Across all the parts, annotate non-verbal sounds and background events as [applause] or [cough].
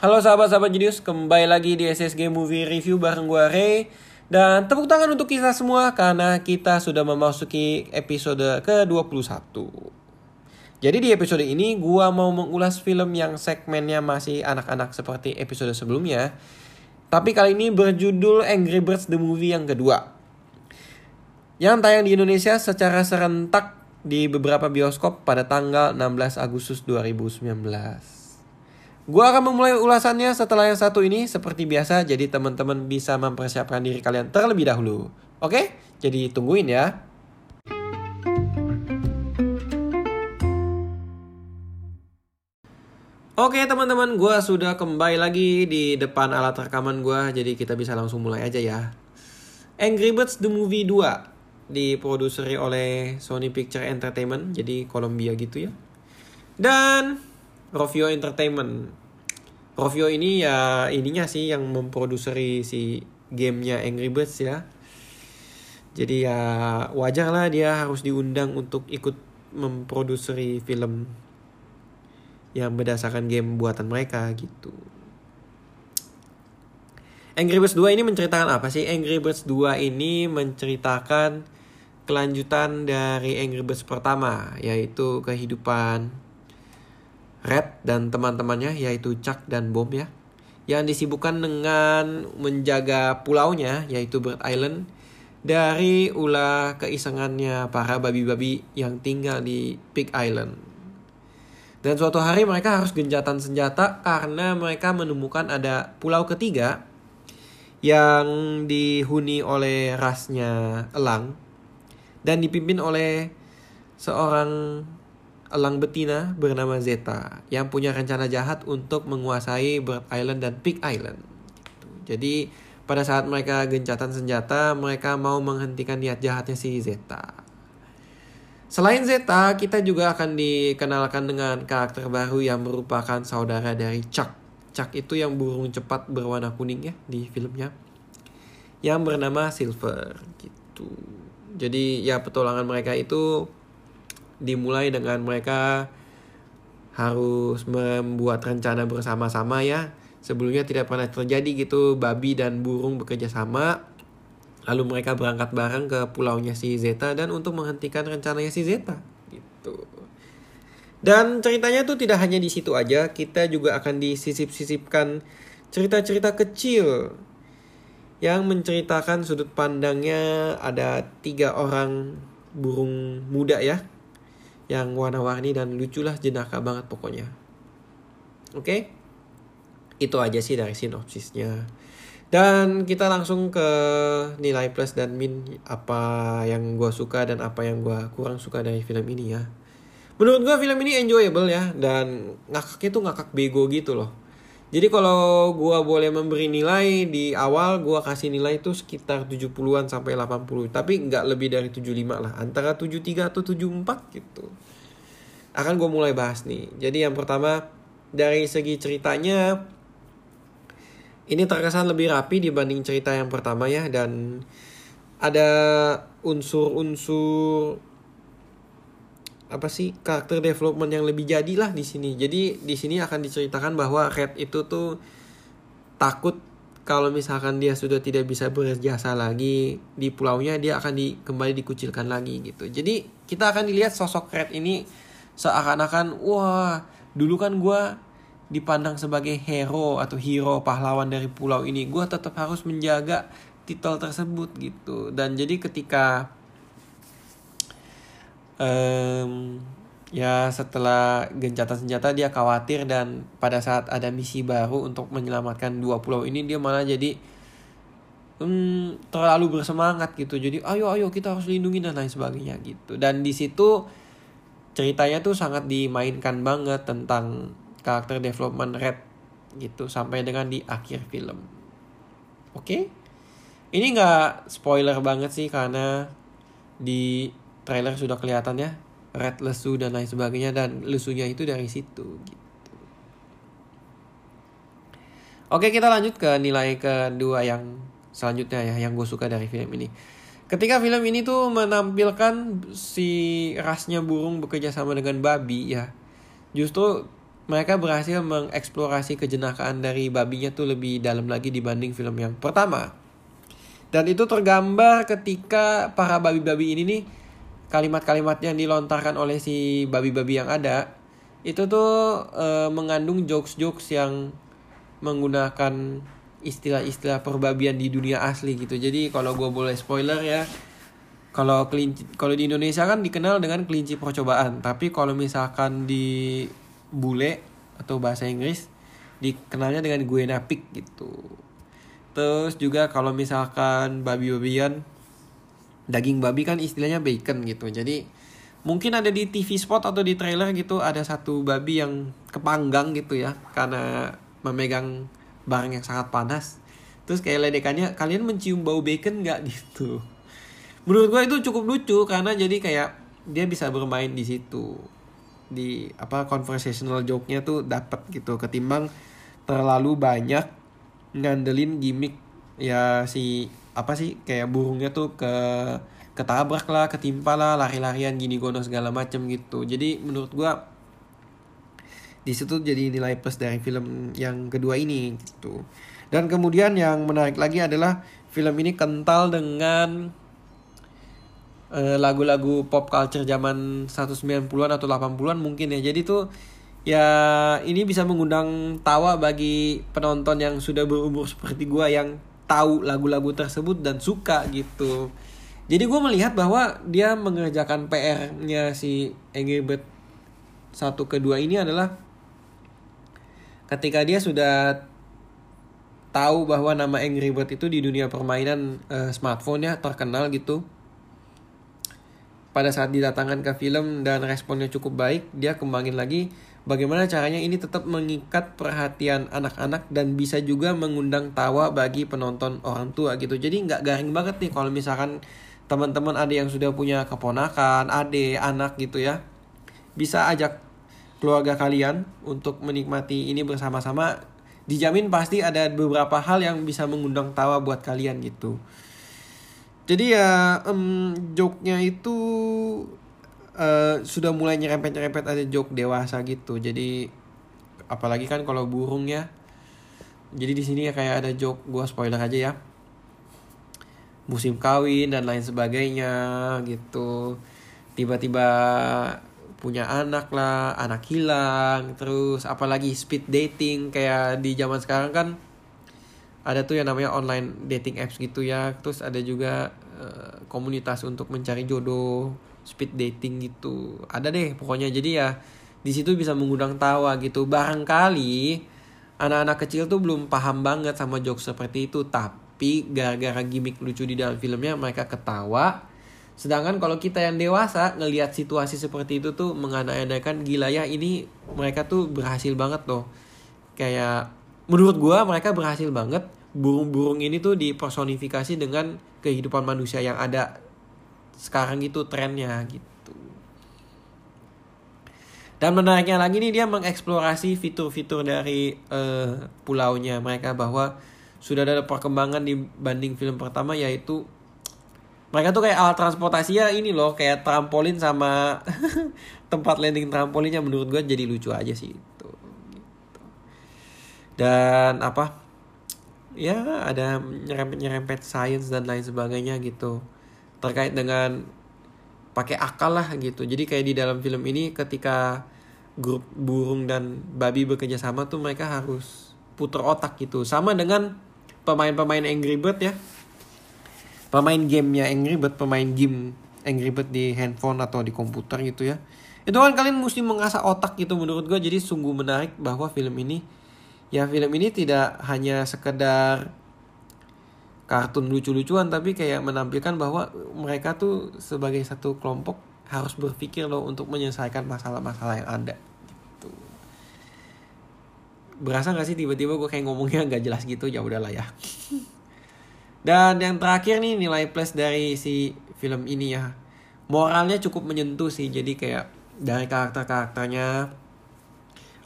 Halo sahabat-sahabat Jenius, kembali lagi di SSG Movie Review bareng gue Ray. Dan tepuk tangan untuk kita semua karena kita sudah memasuki episode ke-21 Jadi di episode ini gue mau mengulas film yang segmennya masih anak-anak seperti episode sebelumnya. Tapi kali ini berjudul Angry Birds The Movie yang kedua. Yang tayang di Indonesia secara serentak di beberapa bioskop pada tanggal 16 Agustus 2019. Gua akan memulai ulasannya setelah yang satu ini seperti biasa jadi teman-teman bisa mempersiapkan diri kalian terlebih dahulu. Oke? Jadi tungguin ya. Oke teman-teman, gue sudah kembali lagi di depan alat rekaman gue, jadi kita bisa langsung mulai aja ya. Angry Birds The Movie 2 diproduseri oleh Sony Picture Entertainment, jadi Columbia gitu ya. Dan Rovio Entertainment. Rovio ini ya ininya sih yang memproduseri si gamenya Angry Birds ya. Jadi ya wajar lah dia harus diundang untuk ikut memproduseri film yang berdasarkan game buatan mereka gitu. Angry Birds 2 ini menceritakan apa sih? Angry Birds 2 ini menceritakan kelanjutan dari Angry Birds pertama yaitu kehidupan Red dan teman-temannya yaitu Chuck dan Bob ya yang disibukkan dengan menjaga pulaunya yaitu Bird Island dari ulah keisengannya para babi-babi yang tinggal di Pig Island. Dan suatu hari mereka harus genjatan senjata karena mereka menemukan ada pulau ketiga yang dihuni oleh rasnya elang dan dipimpin oleh seorang elang betina bernama Zeta yang punya rencana jahat untuk menguasai Bird Island dan Pig Island. Jadi pada saat mereka gencatan senjata, mereka mau menghentikan niat jahatnya si Zeta. Selain Zeta, kita juga akan dikenalkan dengan karakter baru yang merupakan saudara dari Chuck. Chuck itu yang burung cepat berwarna kuning ya di filmnya. Yang bernama Silver gitu. Jadi ya petualangan mereka itu dimulai dengan mereka harus membuat rencana bersama-sama ya. Sebelumnya tidak pernah terjadi gitu babi dan burung bekerja sama Lalu mereka berangkat bareng ke pulaunya si Zeta dan untuk menghentikan rencananya si Zeta gitu. Dan ceritanya tuh tidak hanya di situ aja, kita juga akan disisip-sisipkan cerita-cerita kecil yang menceritakan sudut pandangnya ada tiga orang burung muda ya yang warna-warni dan lucu lah jenaka banget pokoknya. Oke, okay? itu aja sih dari sinopsisnya. Dan kita langsung ke nilai plus dan min apa yang gue suka dan apa yang gue kurang suka dari film ini ya. Menurut gue film ini enjoyable ya dan ngakaknya tuh ngakak bego gitu loh. Jadi kalau gue boleh memberi nilai di awal gue kasih nilai itu sekitar 70-an sampai 80 tapi nggak lebih dari 75 lah antara 73 atau 74 gitu. Akan gue mulai bahas nih. Jadi yang pertama dari segi ceritanya ini terkesan lebih rapi dibanding cerita yang pertama ya dan ada unsur-unsur apa sih karakter development yang lebih jadilah di sini. Jadi di sini akan diceritakan bahwa Red itu tuh takut kalau misalkan dia sudah tidak bisa berjasa lagi di pulaunya dia akan di, kembali dikucilkan lagi gitu. Jadi kita akan dilihat sosok Red ini seakan-akan wah dulu kan gue dipandang sebagai hero atau hero pahlawan dari pulau ini gue tetap harus menjaga titel tersebut gitu dan jadi ketika um, ya setelah gencatan senjata dia khawatir dan pada saat ada misi baru untuk menyelamatkan dua pulau ini dia malah jadi um, terlalu bersemangat gitu jadi ayo ayo kita harus lindungi dan lain sebagainya gitu dan di situ ceritanya tuh sangat dimainkan banget tentang karakter development Red gitu sampai dengan di akhir film. Oke, okay? ini nggak spoiler banget sih karena di trailer sudah kelihatan ya Red lesu dan lain sebagainya dan lesunya itu dari situ gitu. Oke kita lanjut ke nilai kedua yang selanjutnya ya yang gue suka dari film ini. Ketika film ini tuh menampilkan si rasnya burung bekerja sama dengan babi ya, justru mereka berhasil mengeksplorasi kejenakaan dari babinya tuh lebih dalam lagi dibanding film yang pertama. Dan itu tergambar ketika para babi-babi ini nih kalimat-kalimat yang dilontarkan oleh si babi-babi yang ada itu tuh e, mengandung jokes-jokes yang menggunakan istilah-istilah perbabian di dunia asli gitu. Jadi kalau gue boleh spoiler ya, kalau kelinci kalau di Indonesia kan dikenal dengan kelinci percobaan, tapi kalau misalkan di bule atau bahasa Inggris dikenalnya dengan gue napik gitu. Terus juga kalau misalkan babi-babian daging babi kan istilahnya bacon gitu. Jadi mungkin ada di TV spot atau di trailer gitu ada satu babi yang kepanggang gitu ya karena memegang barang yang sangat panas. Terus kayak ledekannya kalian mencium bau bacon nggak [laughs] gitu. Menurut gue itu cukup lucu karena jadi kayak dia bisa bermain di situ di apa conversational joke-nya tuh dapat gitu ketimbang terlalu banyak ngandelin gimmick ya si apa sih kayak burungnya tuh ke ketabrak lah ketimpa lah lari-larian gini gono segala macem gitu jadi menurut gua di situ jadi nilai plus dari film yang kedua ini gitu dan kemudian yang menarik lagi adalah film ini kental dengan Eh, lagu-lagu pop culture zaman 190-an atau 80-an mungkin ya. Jadi tuh ya ini bisa mengundang tawa bagi penonton yang sudah berumur seperti gua yang tahu lagu-lagu tersebut dan suka gitu. Jadi gue melihat bahwa dia mengerjakan PR-nya si Bird satu kedua ini adalah ketika dia sudah tahu bahwa nama Angry Bird itu di dunia permainan uh, smartphone ya terkenal gitu pada saat didatangkan ke film dan responnya cukup baik, dia kembangin lagi bagaimana caranya ini tetap mengikat perhatian anak-anak dan bisa juga mengundang tawa bagi penonton orang tua gitu. Jadi nggak garing banget nih kalau misalkan teman-teman ada yang sudah punya keponakan, adik, anak gitu ya. Bisa ajak keluarga kalian untuk menikmati ini bersama-sama. Dijamin pasti ada beberapa hal yang bisa mengundang tawa buat kalian gitu. Jadi ya um, joke-nya itu uh, sudah mulai nyerempet-nyerempet ada joke dewasa gitu. Jadi apalagi kan kalau burung ya. Jadi di sini ya kayak ada joke gua spoiler aja ya. Musim kawin dan lain sebagainya gitu. Tiba-tiba punya anak lah, anak hilang, terus apalagi speed dating kayak di zaman sekarang kan ada tuh yang namanya online dating apps gitu ya terus ada juga uh, komunitas untuk mencari jodoh speed dating gitu. Ada deh pokoknya. Jadi ya di situ bisa mengundang tawa gitu. Barangkali anak-anak kecil tuh belum paham banget sama jokes seperti itu. Tapi gara-gara gimmick lucu di dalam filmnya mereka ketawa. Sedangkan kalau kita yang dewasa ngelihat situasi seperti itu tuh mengandai-andaikan gila ya ini mereka tuh berhasil banget loh. Kayak menurut gue mereka berhasil banget. Burung-burung ini tuh dipersonifikasi dengan kehidupan manusia yang ada sekarang itu trennya gitu. Dan menariknya lagi nih dia mengeksplorasi fitur-fitur dari uh, pulaunya mereka bahwa sudah ada perkembangan dibanding film pertama yaitu mereka tuh kayak alat transportasi ya ini loh kayak trampolin sama [laughs] tempat landing trampolinnya. Menurut gue jadi lucu aja sih dan apa? Ya ada nyerempet nyerempet sains dan lain sebagainya gitu terkait dengan pakai akal lah gitu. Jadi kayak di dalam film ini ketika grup burung dan babi bekerja sama tuh mereka harus putar otak gitu. Sama dengan pemain-pemain Angry Bird ya. Pemain gamenya Angry Bird pemain game Angry Bird di handphone atau di komputer gitu ya. Itu kan kalian mesti mengasah otak gitu menurut gue jadi sungguh menarik bahwa film ini ya film ini tidak hanya sekedar kartun lucu-lucuan tapi kayak menampilkan bahwa mereka tuh sebagai satu kelompok harus berpikir loh untuk menyelesaikan masalah-masalah yang ada gitu. berasa gak sih tiba-tiba gue kayak ngomongnya [laughs] nggak jelas gitu? Ya udahlah ya. [laughs] Dan yang terakhir nih nilai plus dari si film ini ya. Moralnya cukup menyentuh sih jadi kayak dari karakter-karakternya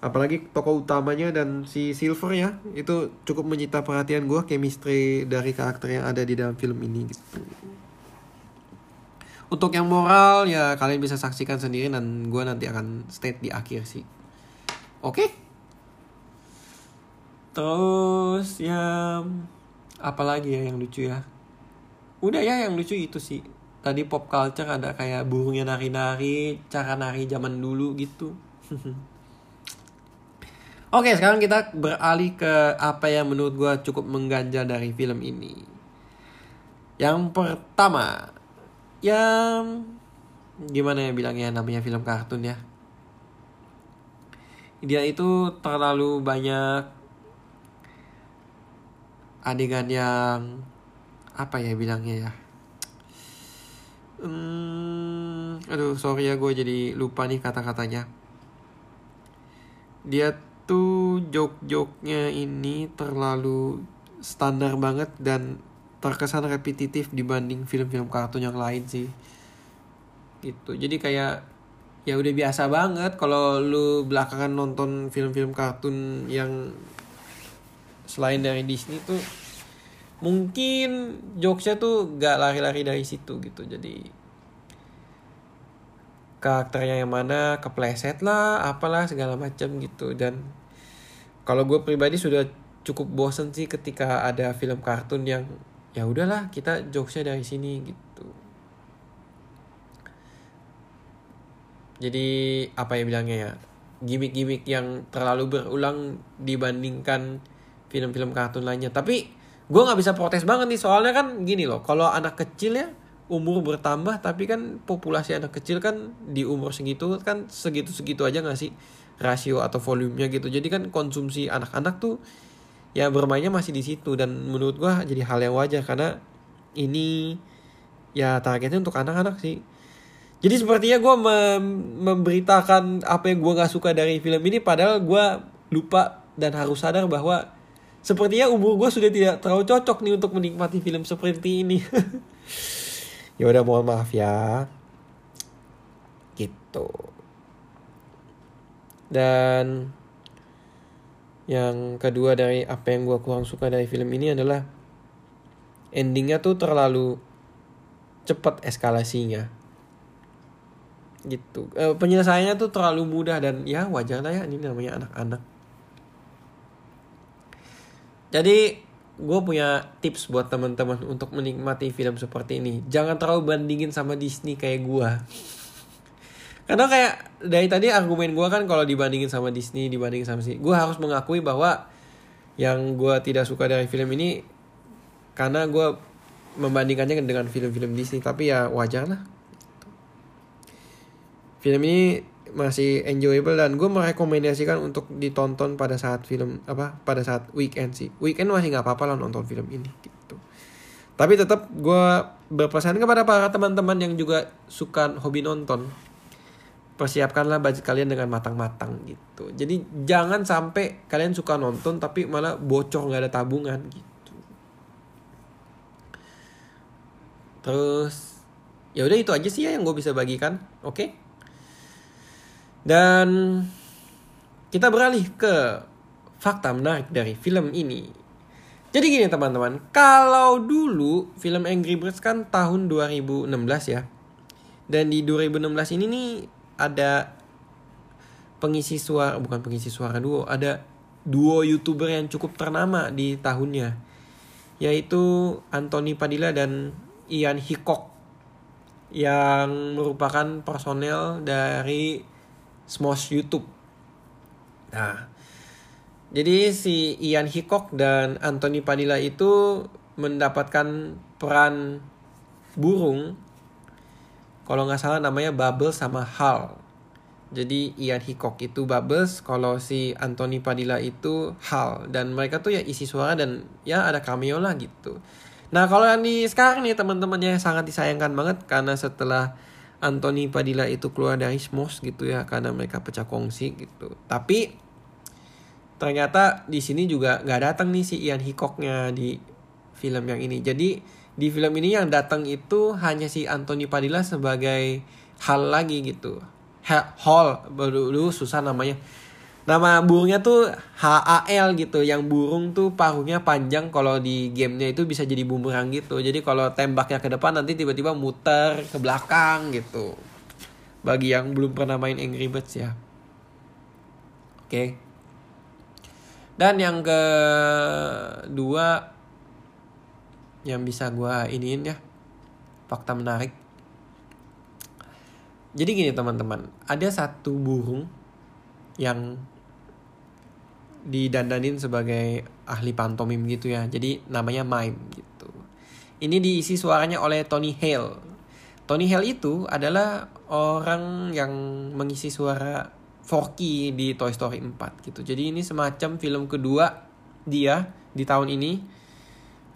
apalagi tokoh utamanya dan si Silver ya itu cukup menyita perhatian gue chemistry dari karakter yang ada di dalam film ini gitu untuk yang moral ya kalian bisa saksikan sendiri dan gue nanti akan state di akhir sih Oke. Terus ya apa lagi ya yang lucu ya? Udah ya yang lucu itu sih. Tadi pop culture ada kayak burungnya nari-nari, cara nari zaman dulu gitu. [laughs] Oke, sekarang kita beralih ke apa yang menurut gue cukup mengganjal dari film ini. Yang pertama, yang gimana ya bilangnya namanya film kartun ya. Dia itu terlalu banyak adegan yang apa ya bilangnya ya. Hmm, aduh sorry ya gue jadi lupa nih kata-katanya. Dia tuh joke-joke-nya ini terlalu standar banget dan terkesan repetitif dibanding film-film kartun yang lain sih. Gitu. Jadi kayak ya udah biasa banget kalau lu belakangan nonton film-film kartun yang selain dari Disney tuh mungkin jokesnya tuh gak lari-lari dari situ gitu. Jadi karakternya yang mana kepleset lah apalah segala macam gitu. Dan kalau gue pribadi sudah cukup bosen sih ketika ada film kartun yang ya udahlah kita jokesnya dari sini gitu. Jadi apa ya bilangnya ya gimmick-gimmick yang terlalu berulang dibandingkan film-film kartun lainnya. Tapi gue nggak bisa protes banget nih soalnya kan gini loh kalau anak kecil ya umur bertambah tapi kan populasi anak kecil kan di umur segitu kan segitu-segitu aja gak sih rasio atau volumenya gitu. Jadi kan konsumsi anak-anak tuh ya bermainnya masih di situ dan menurut gua jadi hal yang wajar karena ini ya targetnya untuk anak-anak sih. Jadi sepertinya gue mem memberitakan apa yang gue gak suka dari film ini padahal gue lupa dan harus sadar bahwa sepertinya umur gue sudah tidak terlalu cocok nih untuk menikmati film seperti ini [laughs] ya udah mohon maaf ya. Gitu. Dan yang kedua dari apa yang gue kurang suka dari film ini adalah endingnya tuh terlalu cepat eskalasinya. Gitu. E, penyelesaiannya tuh terlalu mudah dan ya wajar lah ya ini namanya anak-anak. Jadi gue punya tips buat teman-teman untuk menikmati film seperti ini. Jangan terlalu bandingin sama Disney kayak gue. Karena kayak dari tadi argumen gue kan kalau dibandingin sama Disney, dibandingin sama sih, gue harus mengakui bahwa yang gue tidak suka dari film ini karena gue membandingkannya dengan film-film Disney. Tapi ya wajar lah. Film ini masih enjoyable dan gue merekomendasikan untuk ditonton pada saat film apa pada saat weekend sih. Weekend masih nggak apa-apa lah nonton film ini gitu. Tapi tetap gue berpesan kepada para teman-teman yang juga suka hobi nonton persiapkanlah budget kalian dengan matang-matang gitu. Jadi jangan sampai kalian suka nonton tapi malah bocor nggak ada tabungan gitu. Terus ya udah itu aja sih ya yang gue bisa bagikan oke? okay? Dan kita beralih ke fakta menarik dari film ini. Jadi gini teman-teman, kalau dulu film Angry Birds kan tahun 2016 ya. Dan di 2016 ini nih ada pengisi suara, bukan pengisi suara duo, ada duo YouTuber yang cukup ternama di tahunnya. Yaitu Anthony Padilla dan Ian Hickok yang merupakan personel dari Smosh YouTube. Nah, jadi si Ian Hickok dan Anthony Padilla itu mendapatkan peran burung. Kalau nggak salah namanya Bubbles sama Hal. Jadi Ian Hickok itu Bubbles, kalau si Anthony Padilla itu Hal. Dan mereka tuh ya isi suara dan ya ada cameo lah gitu. Nah kalau yang di sekarang nih teman-temannya sangat disayangkan banget karena setelah Anthony Padilla itu keluar dari Smos gitu ya karena mereka pecah kongsi gitu. Tapi ternyata di sini juga nggak datang nih si Ian Hickoknya di film yang ini. Jadi di film ini yang datang itu hanya si Anthony Padilla sebagai hal lagi gitu. Hall, baru susah namanya Nama burungnya tuh HAL gitu, yang burung tuh paruhnya panjang kalau di gamenya itu bisa jadi bumerang gitu. Jadi kalau tembaknya ke depan nanti tiba-tiba muter ke belakang gitu. Bagi yang belum pernah main Angry Birds ya. Oke. okay. dan yang kedua yang bisa gue iniin ya fakta menarik jadi gini teman-teman ada satu burung yang didandanin sebagai ahli pantomim gitu ya. Jadi namanya mime gitu. Ini diisi suaranya oleh Tony Hale. Tony Hale itu adalah orang yang mengisi suara Forky di Toy Story 4 gitu. Jadi ini semacam film kedua dia di tahun ini.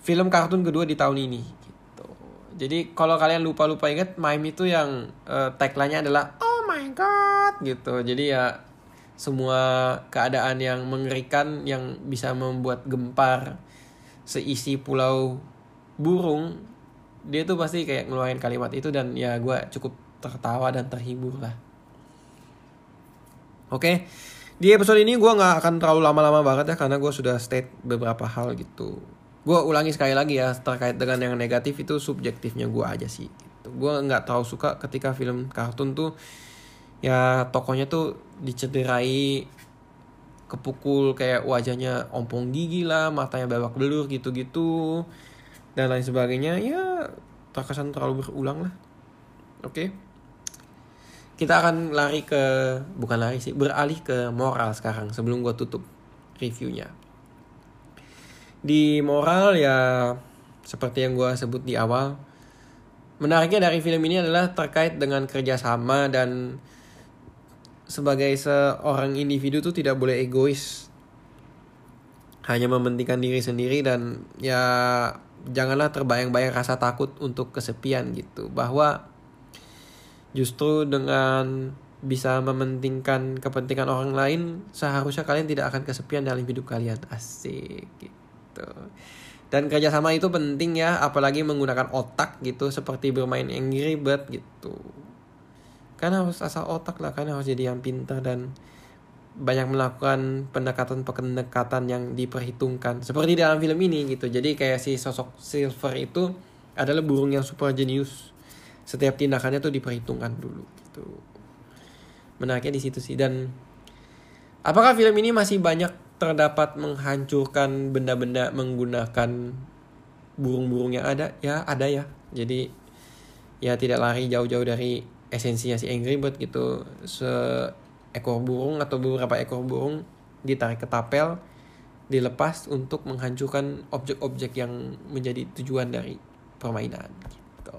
Film kartun kedua di tahun ini gitu. Jadi kalau kalian lupa-lupa ingat mime itu yang uh, tagline-nya adalah oh my god gitu. Jadi ya semua keadaan yang mengerikan yang bisa membuat gempar seisi pulau burung dia tuh pasti kayak ngeluarin kalimat itu dan ya gue cukup tertawa dan terhibur lah. Oke, okay. di episode ini gue nggak akan terlalu lama-lama banget ya karena gue sudah state beberapa hal gitu gue ulangi sekali lagi ya terkait dengan yang negatif itu subjektifnya gue aja sih gitu. gue nggak terlalu suka ketika film kartun tuh ya tokonya tuh dicederai kepukul kayak wajahnya ompong gigi lah matanya babak belur gitu-gitu dan lain sebagainya. Ya terkesan terlalu berulang lah. Oke. Okay? kita akan lari ke bukan lari sih beralih ke moral sekarang sebelum gue tutup reviewnya. Di moral ya seperti yang gue sebut di awal menariknya dari film ini adalah terkait dengan kerjasama dan sebagai seorang individu tuh tidak boleh egois. Hanya mementingkan diri sendiri dan ya janganlah terbayang-bayang rasa takut untuk kesepian gitu. Bahwa justru dengan bisa mementingkan kepentingan orang lain seharusnya kalian tidak akan kesepian dalam hidup kalian. Asik gitu. Dan kerjasama itu penting ya apalagi menggunakan otak gitu seperti bermain Angry Bird gitu kan harus asal otak lah kan harus jadi yang pintar dan banyak melakukan pendekatan-pendekatan yang diperhitungkan. Seperti dalam film ini gitu. Jadi kayak si sosok Silver itu adalah burung yang super jenius. Setiap tindakannya tuh diperhitungkan dulu gitu. Menariknya di situ sih. Dan apakah film ini masih banyak terdapat menghancurkan benda-benda menggunakan burung-burung yang ada? Ya ada ya. Jadi ya tidak lari jauh-jauh dari esensinya si Angry Bird gitu. Seekor burung atau beberapa ekor burung ditarik ke tapel dilepas untuk menghancurkan objek-objek yang menjadi tujuan dari permainan gitu.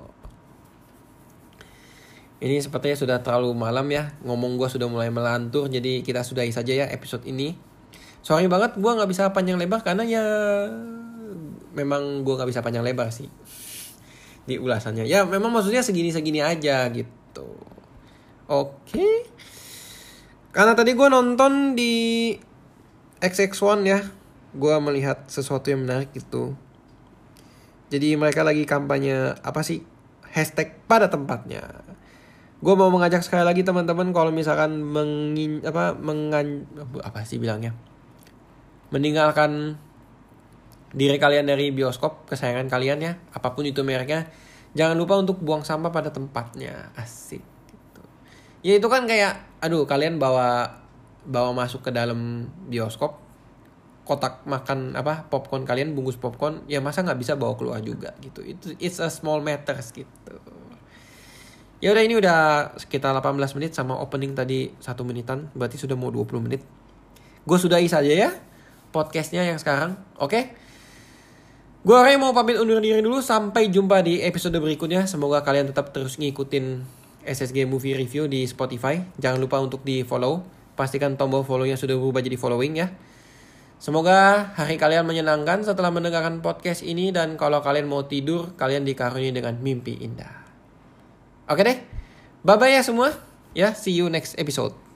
Ini sepertinya sudah terlalu malam ya. Ngomong gue sudah mulai melantur jadi kita sudahi saja ya episode ini. Sorry banget gue nggak bisa panjang lebar karena ya memang gue nggak bisa panjang lebar sih. Di ulasannya. Ya memang maksudnya segini segini aja gitu. Oke. Okay. karena tadi gue nonton di XX1 ya gue melihat sesuatu yang menarik gitu jadi mereka lagi kampanye apa sih hashtag pada tempatnya. Gue mau mengajak sekali lagi teman-teman kalau misalkan mengin apa mengan apa sih bilangnya? Meninggalkan diri kalian dari bioskop kesayangan kalian ya apa pun itu mereknya jangan lupa untuk buang sampah pada tempatnya asik gitu. ya itu kan kayak aduh kalian bawa bawa masuk ke dalam bioskop kotak makan apa popcorn kalian bungkus popcorn ya masa nggak bisa bawa keluar juga gitu itu it's a small matters gitu ya udah ini udah sekitar 18 menit sama opening tadi satu menitan berarti sudah mau 20 menit gue sudahi saja ya podcastnya yang sekarang. Oke? Okay? Gue Ray mau pamit undur diri dulu. Sampai jumpa di episode berikutnya. Semoga kalian tetap terus ngikutin SSG Movie Review di Spotify. Jangan lupa untuk di follow. Pastikan tombol follownya sudah berubah jadi following ya. Semoga hari kalian menyenangkan setelah mendengarkan podcast ini dan kalau kalian mau tidur, kalian dikaruniai dengan mimpi indah. Oke deh. Bye bye ya semua. Ya, see you next episode.